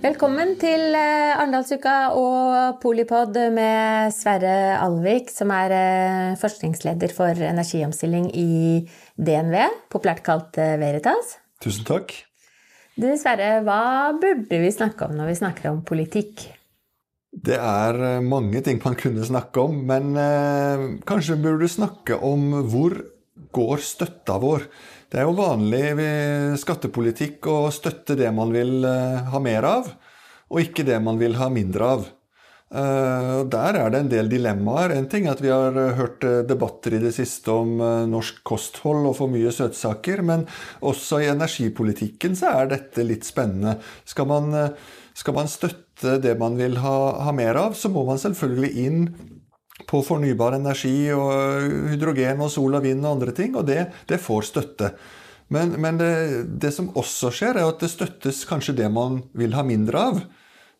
Velkommen til eh, Arendalsuka og Polipod med Sverre Alvik, som er eh, forskningsleder for energiomstilling i DNV, populært kalt eh, Veritas. Tusen takk. Du Sverre, hva burde vi snakke om når vi snakker om politikk? Det er mange ting man kunne snakke om, men kanskje burde du snakke om hvor går støtta vår? Det er jo vanlig skattepolitikk å støtte det man vil eh, ha mer av, og ikke det man vil ha mindre av. Uh, der er det en del dilemmaer. En ting er at vi har hørt debatter i det siste om norsk kosthold og for mye søtsaker, men også i energipolitikken så er dette litt spennende. Skal man, skal man støtte det man vil ha, ha, mer av, så må man selvfølgelig inn på fornybar energi og hydrogen og sol og vind og andre ting, og det, det får støtte. Men, men det, det, som også skjer, er at det støttes kanskje det man vil ha mindre av.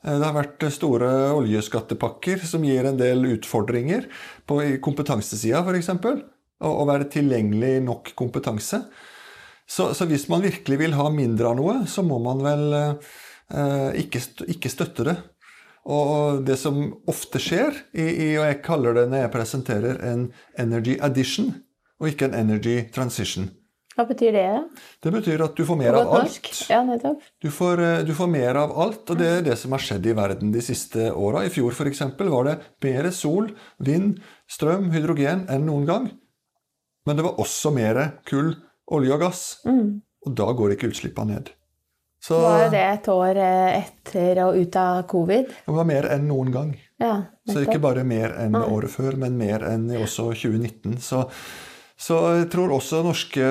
Eh, det har vært store oljeskattepakker som gir en del utfordringer på kompetansesida, f.eks. Å være tilgjengelig nok kompetanse. Så, så, hvis man virkelig vil ha mindre av noe, så må man vel eh, ikke, ikke støtte det. Og det som ofte skjer, i, i, og jeg kaller det når jeg presenterer en energy addition, og ikke en energy transition. Hva betyr det? Det betyr at du får mer av alt. Ja, du, får, eh, du, får, mer av alt, og det er det som har skjedd i verden de siste åra. I fjor f.eks. var det mer sol, vind, strøm, hydrogen enn noen gang. Men det var også mer kull, olje og gass. Mm. Og da går ikke utslippene ned. Så, var det et år eh, etter og ut av covid? Det var mer enn noen gang. Ja, så ikke bare mer enn året før, men mer enn også 2019. Så, så, jeg tror også norske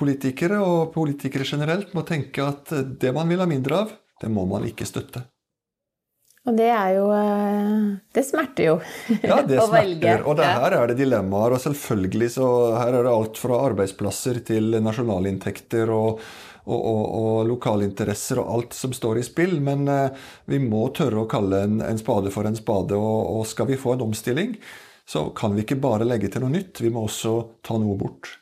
politikere, og politikere generelt, må tenke at det man vil ha mindre av, det må man ikke støtte. Og det er jo eh, Det smerter jo ja, det å smerter. velge. Og det, her er det dilemmaer. Og selvfølgelig så her er det alt fra arbeidsplasser til nasjonalinntekter og og, og, og lokalinteresser og alt som står i spill. Men eh, vi må tørre å kalle en, en spade for en spade. Og, og, skal vi få en omstilling, så kan vi ikke bare legge til noe nytt. Vi må også ta noe bort.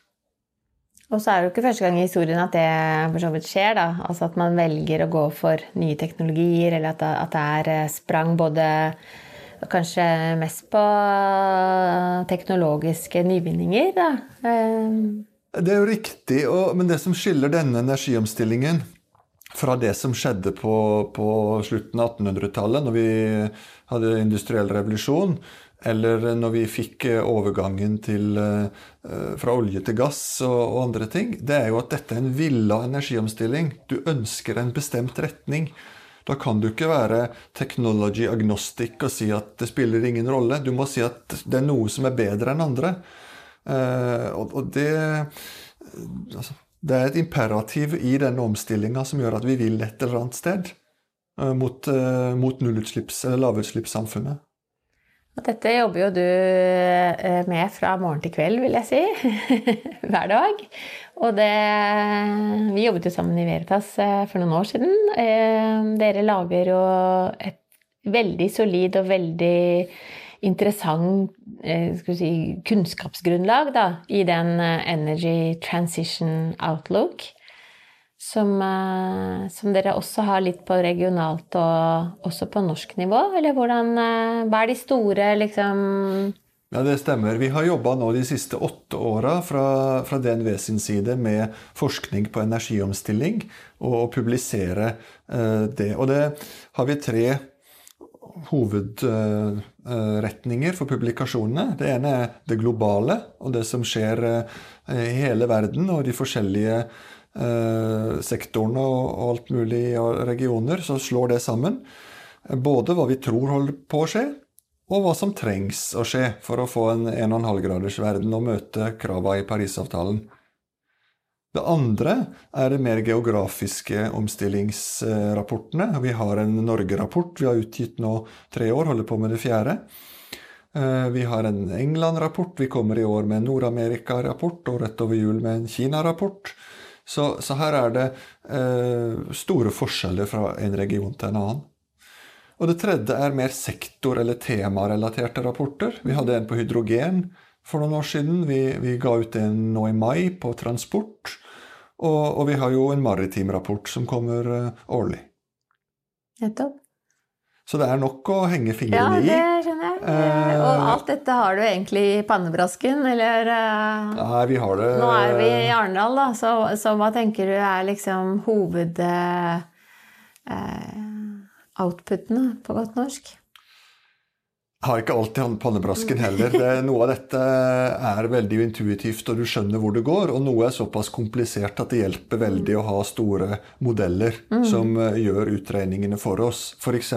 Og så er det jo ikke første gang i historien at det for så vidt skjer. da, altså At man velger å gå for nye teknologier, eller at det, er eh, sprang både Kanskje mest på teknologiske nyvinninger, da. Eh, det er jo riktig, og, men det som skiller denne energiomstillingen fra det som skjedde på, på slutten av 1800-tallet, når vi hadde industriell revolusjon, eller når vi fikk eh, overgangen til, uh, fra olje til gass og, og, andre ting, det er jo at dette er en villa energiomstilling. Du ønsker en bestemt retning. Da kan du ikke være technology agnostic og si at det spiller ingen rolle. Du må si at det er noe som er bedre enn andre. Eh, og det altså, Det er et imperativ i denne omstillinga som gjør at vi vil et eller annet sted eh, mot, eh, mot nullutslipps- eller lavutslippssamfunnet. Og dette jobber jo du med fra morgen til kveld, vil jeg si. Hver dag. Og det Vi jobbet jo sammen i Veritas for noen år siden. Dere lager jo et veldig solid og veldig interessant eh, si, kunnskapsgrunnlag da, i den eh, Energy Transition Outlook. Som, eh, som, dere også har litt på regionalt og også på norsk nivå? Eller hvordan, hva er de store liksom ja, det stemmer. Vi har jobba nå de siste åtte åra fra, fra, DNV sin side med forskning på energiomstilling og å publisere eh, det. Og det har vi tre hovedretninger for publikasjonene. Det ene er det globale og det som skjer eh, i hele verden og de forskjellige eh, sektorene og alt mulig og regioner. Så slår det sammen. Både hva vi tror holder på å skje, og hva som trengs å skje for å få en 1,5-gradersverden og møte kravene i Parisavtalen. Det andre er de mer geografiske omstillingsrapportene. Vi har en Norge-rapport vi har utgitt nå tre år, holder på med det fjerde. Eh, vi har en England-rapport. Vi kommer i år med en Nord-Amerika-rapport, og rett over jul med en Kina-rapport. Så, så her er det eh, store forskjeller fra en region til en annen. Og det tredje er mer sektor- eller temarelaterte rapporter. Vi hadde en på hydrogen for noen år siden. Vi, vi ga ut en nå i mai på transport. Og, og vi har jo en maritim rapport som kommer uh, årlig. Nettopp. Så det er nok å henge fingrene i. Ja, det skjønner jeg. Eh, Og alt dette har du egentlig i pannebrasken, eller eh, Nei, vi har det Nå er vi i Arendal, da, så, så hva tenker du er liksom hoved... Eh, outputene, på godt norsk? Har ikke alltid pannebrasken heller. Det, noe av dette er veldig intuitivt, og du skjønner hvor det går. Og noe er såpass komplisert at det hjelper veldig å ha store modeller som eh, gjør utregningene for oss. F.eks.: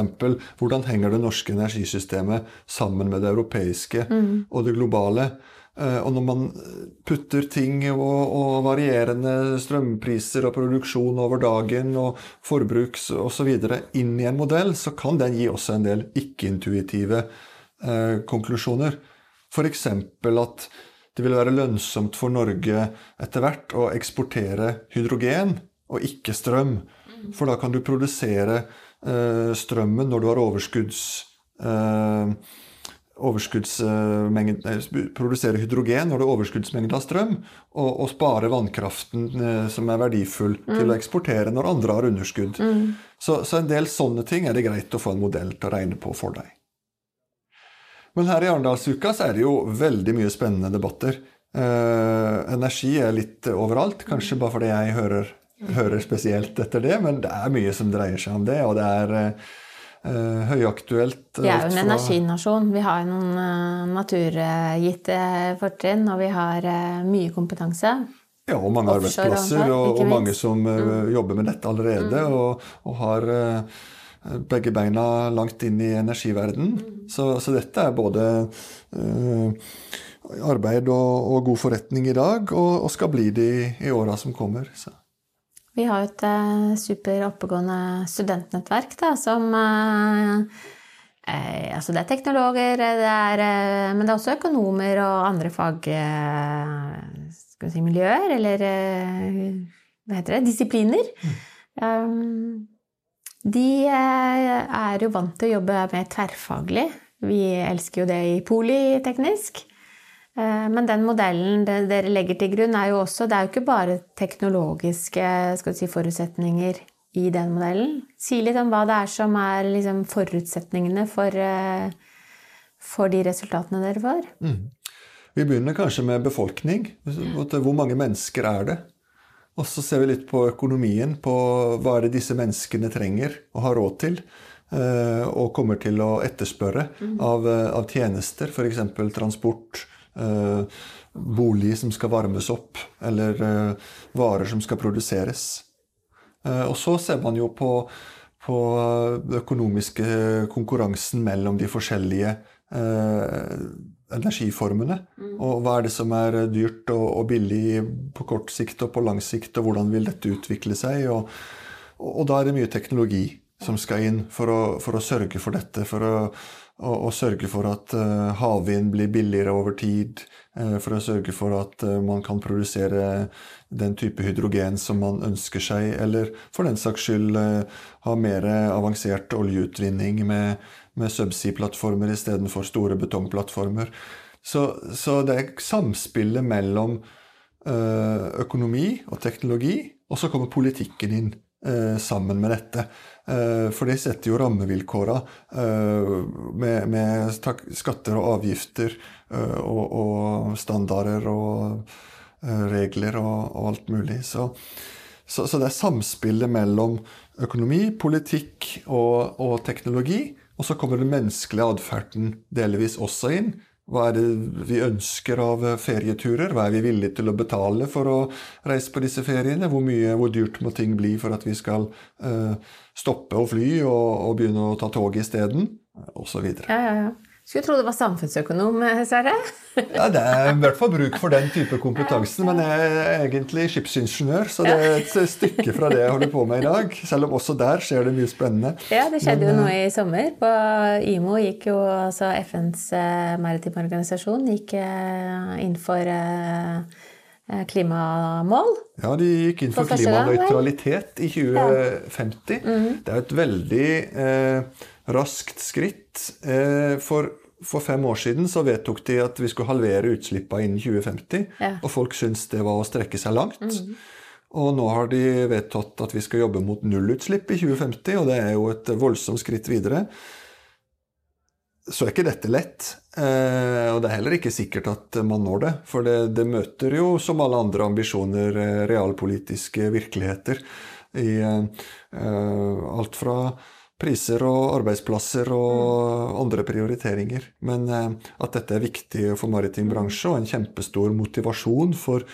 Hvordan henger det norske energisystemet sammen med det europeiske og det globale? Eh, Og når man putter ting og, og varierende strømpriser og produksjon over dagen og forbruks osv. inn i en modell, så kan den gi også en del ikke-intuitive eh, konklusjoner. F.eks. at det vil være lønnsomt for Norge etter hvert å eksportere hydrogen og ikke strøm. For da kan du produsere eh, strømmen når du har overskudds... Eh, eh, produsere hydrogen når det er overskuddsmengde av strøm, og, og spare vannkraften eh, som er verdifull, til å eksportere når andre har underskudd. Så, så en del sånne ting er det greit å få en modell til å regne på for deg. Men her i Arendalsuka så er det jo veldig mye spennende debatter. Eh, energi er litt overalt, kanskje bare fordi jeg hører, hører spesielt etter det, men det er mye som dreier seg om det, og det er eh, høyaktuelt. Vi er jo en energinasjon. Vi har noen uh, naturgitte fortrinn, og vi har uh, mye kompetanse. Ja, og mange Offshore arbeidsplasser, og, og mange. Mm. som eh, jobber med dette allerede, og, og har eh, begge beina langt inn i energiverden. Mm. Så, så dette er både eh, arbeid og, og god forretning i dag, og, og skal bli det i, i åra som kommer. Så. Vi har jo et eh, super oppegående studentnettverk da, som eh, eh, Altså det er teknologer, det er, eh, men det er også økonomer og andre fag... Eh, skal vi si miljøer, eller eh, hva heter det? Disipliner. Um, de eh, er jo vant til å jobbe mer tverrfaglig. Vi elsker jo det i politeknisk. Eh, Men den modellen dere legger til grunn, er jo også Det er jo ikke bare teknologiske skal si, forutsetninger i den modellen. Si litt om hva det er som er liksom, forutsetningene for, eh, for de resultatene dere får. Vi begynner kanskje med befolkning. Hvor mange mennesker er det? Og så ser vi litt på økonomien, på hva er det disse menneskene trenger og har råd til. eh, Og kommer til å etterspørre av, eh, av tjenester, f.eks. transport, eh, bolig som skal varmes opp, eller varer som skal produseres. Eh, Og så ser man jo på, på den økonomiske konkurransen mellom de forskjellige eh, energiformene. Og hva er det som er dyrt og, og billig på kort sikt og på lang sikt, og hvordan vil dette utvikle seg? Og, og, og da er det mye teknologi som skal inn for å, for å sørge for dette. For å, å, sørge for at eh, havvind blir billigere over tid. eh, for å sørge for at eh, man kan produsere den type hydrogen som man ønsker seg. Eller for den saks skyld eh, ha mer avansert oljeutvinning med, med subsea-plattformer istedenfor store betongplattformer. Så, så det er samspillet mellom eh, økonomi og teknologi, og så kommer politikken inn eh, sammen med dette. Eh, For det setter jo rammevilkåra med, med skatter og avgifter og, og standarder og regler og, og alt mulig. Så, så, så det er samspillet mellom økonomi, politikk og, og teknologi. Og så kommer den menneskelige atferden delvis også inn. Hva er det vi ønsker av ferieturer? Hva er vi villige til å betale for å reise på disse feriene? Hvor, mye, hvor dyrt må ting bli for at vi skal uh, stoppe å fly og, og begynne å ta tog isteden? Og så videre. Ja, ja, ja. Skulle tro det var samfunnsøkonom, eh, Sverre. Ja, det er i hvert fall bruk for den type kompetanse, men jeg er egentlig skipsingeniør, så det er et stykke fra det jeg holder på med i dag. Selv om også der skjer det mye spennende. Ja, det skjedde Men, jo noe i sommer. På IMO gikk jo altså FNs eh, maritime organisasjon gikk eh, inn for eh, klimamål. Ja, de gikk inn for klimanøytralitet i 2050. Ja. Mm -hmm. Det er et veldig eh, raskt skritt. Eh, for, for, fem år siden så vedtok de at vi skulle halvere utslippene innen 2050. Ja. Og folk syntes det var å strekke seg langt. Mm. Og nå har de vedtatt at vi skal jobbe mot nullutslipp i 2050, og det er jo et voldsomt skritt videre så er ikke dette lett. Eh, og det er heller ikke sikkert at man når det. For det, det møter jo, som alle andre ambisjoner, eh, realpolitiske virkeligheter. I eh, alt fra priser og arbeidsplasser og mm. andre prioriteringer. Men at dette er viktig for maritim bransje og en kjempestor motivasjon for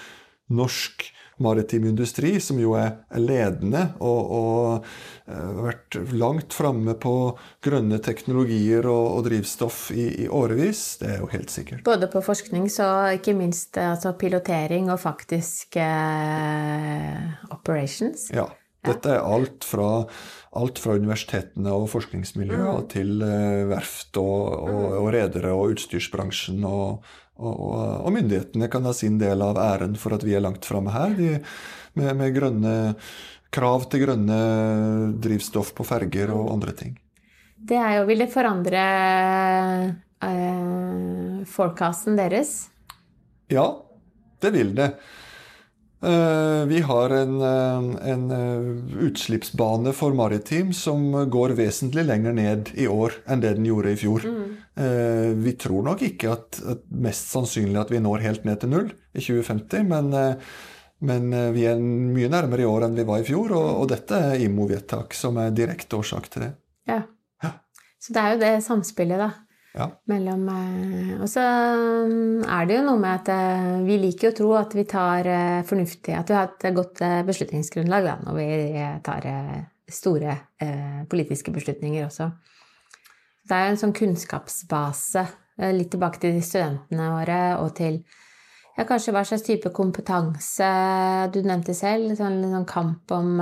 norsk maritim industri, som jo er ledende og, og har eh, vært langt framme på grønne teknologier og, og drivstoff i, i, årevis. Det er jo helt sikkert. Både på forskning så ikke minst altså pilotering og faktisk eh, operations. Ja. Dette er alt fra, alt fra universitetene og forskningsmiljøer mm. til uh, verft og, og, og redere og utstyrsbransjen og, og, og, myndighetene kan ha sin del av æren for at vi er langt framme her. De, med, med grønne, krav til grønne drivstoff på ferger og andre ting. Det er jo, Vil det forandre øh, forecasten deres? Ja, det vil det. Eh, vi har en, eh, en, eh, utslippsbane for maritim som går vesentlig lenger ned i år enn det den gjorde i fjor. Mm. Vi tror nok ikke at, at, mest sannsynlig at vi når helt ned til null i 2050, men, men vi er mye nærmere i år enn vi var i fjor, og, og dette er IMO-vedtak som er direkte årsak til det. Ja. ja. Så det er jo det samspillet, da. Ja. Mellom, eh, og så mm, er det jo noe med at eh, vi liker å tro at vi tar eh, fornuftig At vi har et godt beslutningsgrunnlag da, når vi tar store politiske beslutninger også. Det er jo en sånn kunnskapsbase. Litt tilbake til studentene våre og til ja, kanskje hva slags type kompetanse du nevnte selv. Sånn, sånn kamp om,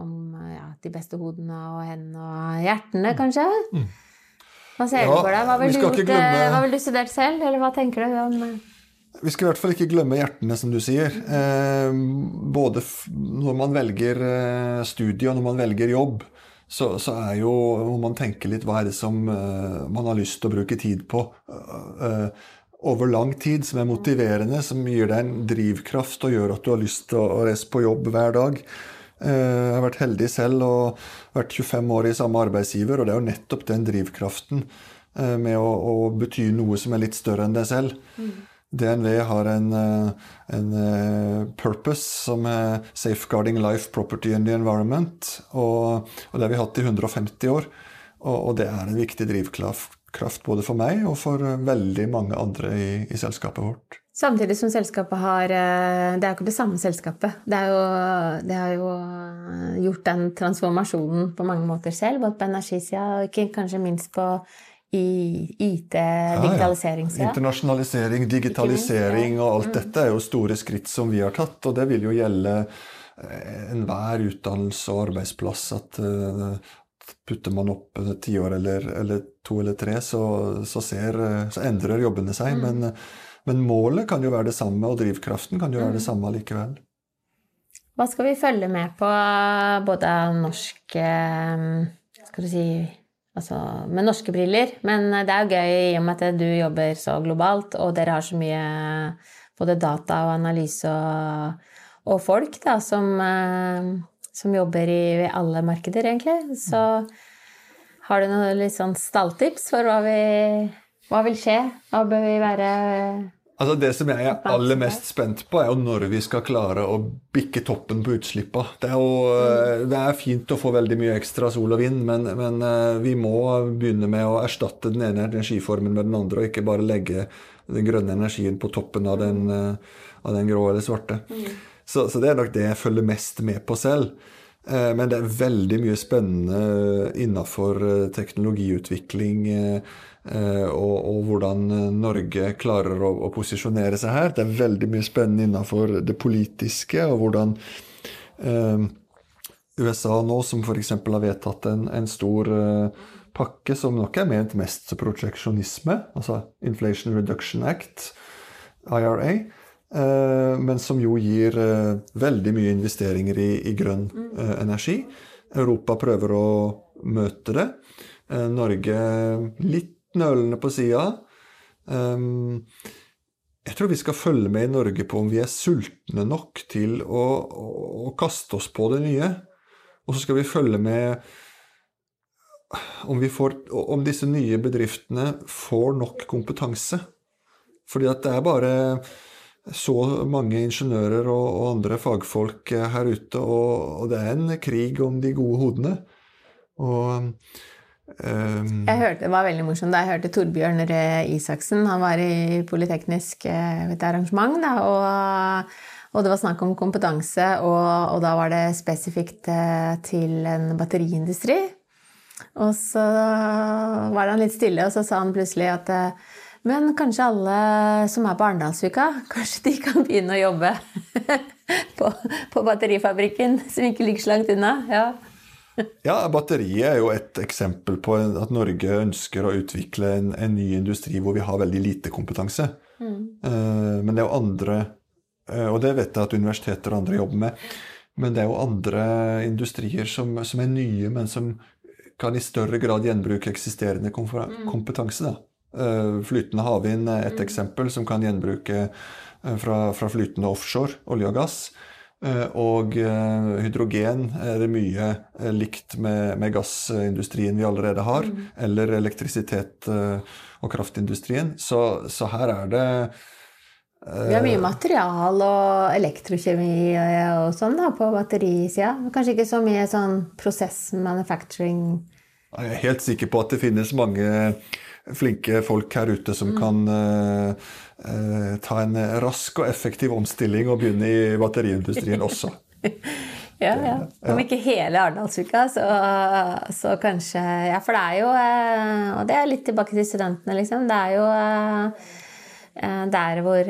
om ja, de beste hodene og hendene og hjertene, kanskje. Mm. Hva ser ja, du for deg? Hva vil du, glemme... hva vil du studert selv, eller hva tenker du om vi skal i hvert fall ikke glemme hjertene, som du sier. Eh, både når man velger eh, studie og når man velger jobb, så, så, er jo må man tenke litt hva er det som man har lyst til å bruke tid på over lang tid, som er motiverende, som gir deg en drivkraft og gjør at du har lyst til å reise på jobb hver dag. Eh, jeg har vært heldig selv og vært 25 år i samme arbeidsgiver, og det er jo nettopp den drivkraften eh, med å, å bety noe som er litt større enn deg selv. Mm. DNV har en, eh, en, purpose som er 'Safeguarding Life, Property and the Environment'. Og, og det har vi hatt i 150 år. Og, og det er en viktig drivkraft både for meg og for veldig mange andre i, i selskapet vårt. Samtidig som selskapet har eh, Det er jo ikke det samme selskapet. Det, jo, det, har jo eh, gjort den transformasjonen på mange måter selv, både på energisida og ikke kanskje minst på IT, digitaliseringssida. Ja, ja. Internasjonalisering, digitalisering og alt mm. dette er jo store skritt som vi har tatt, og det vil jo gjelde eh, enhver utdannelse og arbeidsplass at putter man opp et tiår eller, eller, to eller tre, så, så, ser, så endrer jobbene seg. Mm. men men målet kan jo være det samme, og drivkraften kan jo være det mm. samme likevel. Hva skal vi følge med på både av norsk eh, Skal du si Altså med norske briller, men det er jo gøy i og med at du jobber så globalt, og dere har så mye både data og analyse og, og folk da, som, eh, som jobber i alle markeder, egentlig. Så har du noen litt sånn stalltips for hva vi hva vil skje? Hva bør vi være Altså Det som jeg er aller mest spent på, er jo når vi skal klare å bikke toppen på utslippa. Det er jo mm. det er fint å få veldig mye ekstra sol og vind, men, men, eh, vi må begynne med å erstatte den ene energiformen med den andre, og ikke bare legge den grønne energien på toppen av den, eh, av den grå eller svarte. Mm. Så, så, det er nok det jeg følger mest med på selv. Eh, men det er veldig mye spennende innafor teknologiutvikling Eh, og, og, hvordan eh, Norge klarer å, å, posisjonere seg her. Det er veldig mye spennende innenfor det politiske, og hvordan eh, USA nå, som f.eks. har vedtatt en, en stor eh, pakke som nok er ment mest som proteksjonisme, altså Inflation Reduction Act, IRA, men som jo gir veldig mye investeringer i, i grønn energi. Europa prøver å møte det. Norge litt nølende på sida. Jeg tror vi skal følge med i Norge på om vi er sultne nok til å, å, å kaste oss på det nye. Og så skal vi følge med om, får, om disse nye bedriftene får nok kompetanse. Fordi at det er bare så mange ingeniører og, og andre fagfolk her ute, og, og, det er en krig om de gode hodene. Og Um, jeg hørte, Det var veldig morsomt da jeg hørte Torbjørn Røe Isaksen. Han var i Politeknisk eh, et arrangement, da, og, og, det var snakk om kompetanse. Og, da var det spesifikt eh, til en batteriindustri. Og så var han litt stille, og så sa han plutselig at eh, men kanskje alle som er på Arendalsuka, kanskje de kan begynne å jobbe på, på batterifabrikken, som ikke ligger så langt unna? Ja. Ja, batteriet er jo et eksempel på at Norge ønsker å utvikle en, en ny industri hvor vi har veldig lite kompetanse. Mm. Uh, men det er jo andre uh, Og det vet jeg at universiteter og andre jobber med. Men det er jo andre industrier som, som er nye, men som kan i større grad gjenbruke eksisterende mm. kompetanse. Da. Uh, flytende havvind er et mm. eksempel som kan gjenbruke fra, fra flytende offshore, olje og gass. Eh, og eh, hydrogen er det mye eh, likt med, med gassindustrien vi allerede har, mm. eller elektrisitet og kraftindustrien. Så, så her er det vi har mye material og elektrokjemi og sånn da, på batterisida. Kanskje ikke så mye sånn prosess manufacturing. Jeg er helt sikker på at det finnes mange flinke folk her ute som mm. kan uh, uh, ta en rask og effektiv omstilling og begynne i batteriindustrien også. ja, ja. Om ikke hele Arendalsuka, så, så, kanskje Ja, for det er jo uh, Og det er litt tilbake til studentene, liksom. Det er jo der hvor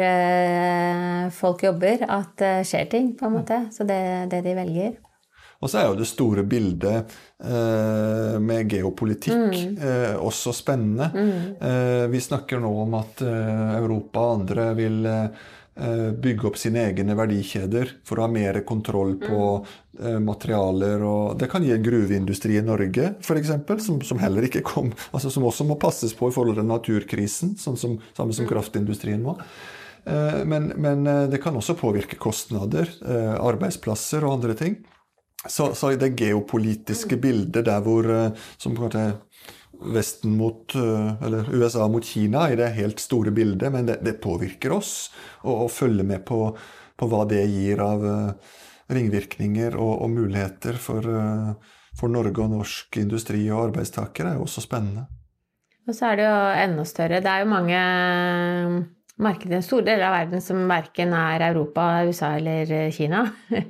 folk jobber, at det skjer ting, på en måte. Så det, det de velger. Og så er jo det store bildet eh, med geopolitikk mm. eh, også spennende. Mm. Eh, vi snakker nå om at eh, Europa og andre vil eh, bygge opp sine egne verdikjeder for å ha mer kontroll på mm. materialer. og Det kan gi en gruveindustri i Norge f.eks., som, som heller ikke kom, altså som også må passes på i forhold til naturkrisen, sånn som, samme som mm. kraftindustrien må. Men, men, det kan også påvirke kostnader, arbeidsplasser og andre ting. Så, så det geopolitiske bildet der hvor eh, som Vesten mot, eh, eller USA mot Kina i det helt store bildet, men det, det påvirker oss. Å følge med på, på, hva det gir av uh, ringvirkninger og, og muligheter for, for, Norge og norsk industri og arbeidstakere, er jo også spennende. Og så er det jo enda større. Det er jo mange markeder, store deler av verden som verken er Europa, USA eller Kina.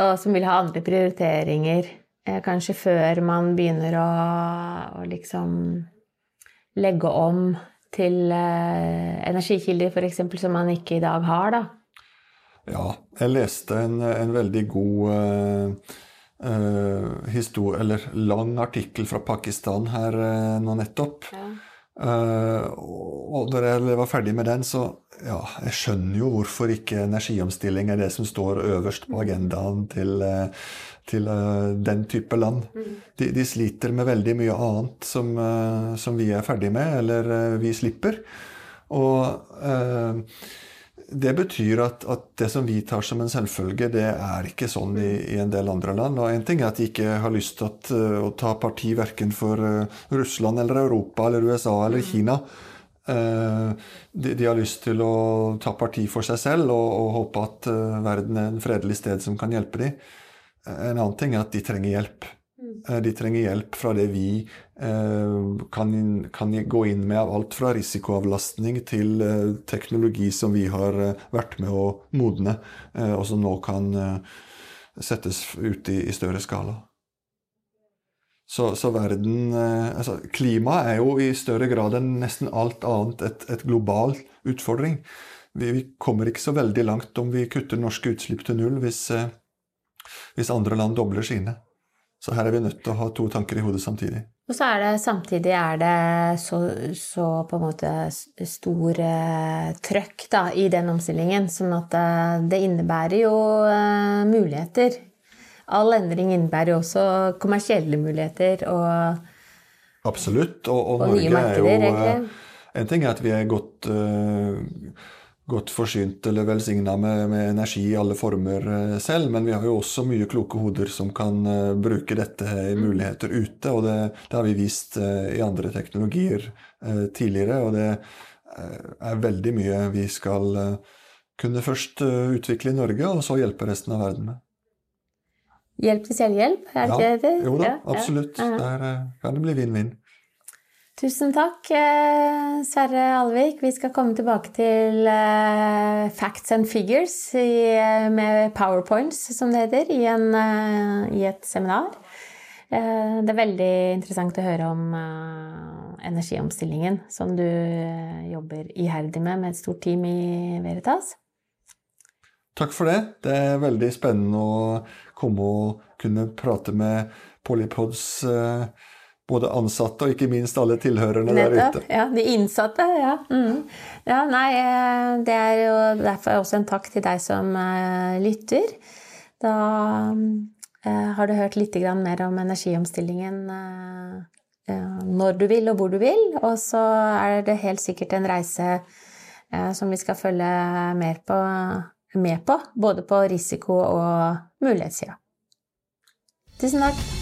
og som vil ha andre prioriteringer eh, kanskje før man begynner å, å liksom legge om til eh, energikilder f.eks. som man ikke i dag har, da. Ja, jeg leste en, en veldig god eh, eh historie, eller lang artikkel fra Pakistan her eh, nå nettopp. Ja. Uh, og da jeg var ferdig med den, så ja, jeg skjønner jo hvorfor ikke energiomstilling er det som står øverst på agendaen til, uh, til uh, den type land. Mm. De, de, sliter med veldig mye annet som, som vi er ferdig med, eller vi slipper. Og det betyr at, at, det som vi tar som en selvfølge, det er ikke sånn i, i en del andre land. Og én ting er at de ikke har lyst til at, uh, å ta parti verken for uh, Russland eller Europa eller USA eller mm. Kina. Uh, de, de, har lyst til å ta parti for seg selv og, og håpe at verden er en fredelig sted som kan hjelpe dem. En annen ting er at de trenger hjelp. Eh, de trenger hjelp fra det vi eh, kan, kan, gå inn med av alt fra risikoavlastning til eh, teknologi som vi har vært med å modne, og som nå kan settes ut i, i større skala. Så, så verden altså, Klima er jo i større grad enn nesten alt annet et, et global utfordring. Vi, vi, kommer ikke så veldig langt om vi kutter norske utslipp til null hvis, hvis andre land dobler sine. Så her er vi nødt til å ha to tanker i hodet samtidig. Og så er det samtidig er det så, så på en måte stor eh, trøkk da, i den omstillingen, sånn at eh, det innebærer jo eh, muligheter. All endring innebærer jo også kommersielle muligheter og Absolutt. Og, og, Og nye Norge markeder, er jo egentlig. eh, En ting er at vi er godt, eh, godt forsynt eller velsigna med, med energi i alle former eh, selv, men vi har jo også mye kloke hoder som kan eh, bruke dette i Mm. muligheter ute. Og det, det har vi vist eh, i andre teknologier tidligere, og det er veldig mye vi skal kunne først utvikle i Norge, og så hjelpe resten av verden med. hjelp til selvhjelp, er det ikke det? Jo da, Ja, ja. absolutt. Ja. Der kan det bli vinn-vinn. Tusen takk, eh, Sverre Alvik. Vi skal komme tilbake til eh, facts and figures eh, med powerpoints, som det heter, i, en, i et seminar. Det er veldig interessant å høre om energiomstillingen som du jobber iherdig med med et stort team i Veritas. Takk for det. Det er veldig spennende å komme og kunne prate med Polypods både ansatte og ikke minst alle tilhørerne der ute. Ja, de innsatte, ja. Mm. ja. Nei, eh, det er jo derfor også en takk til deg som eh, lytter. Da eh, har du hørt litt mer om energiomstillingen når du vil og hvor du vil, og så er det helt sikkert en reise som vi skal følge mer på, med på, både på risiko- og mulighetssida. Tusen. Takk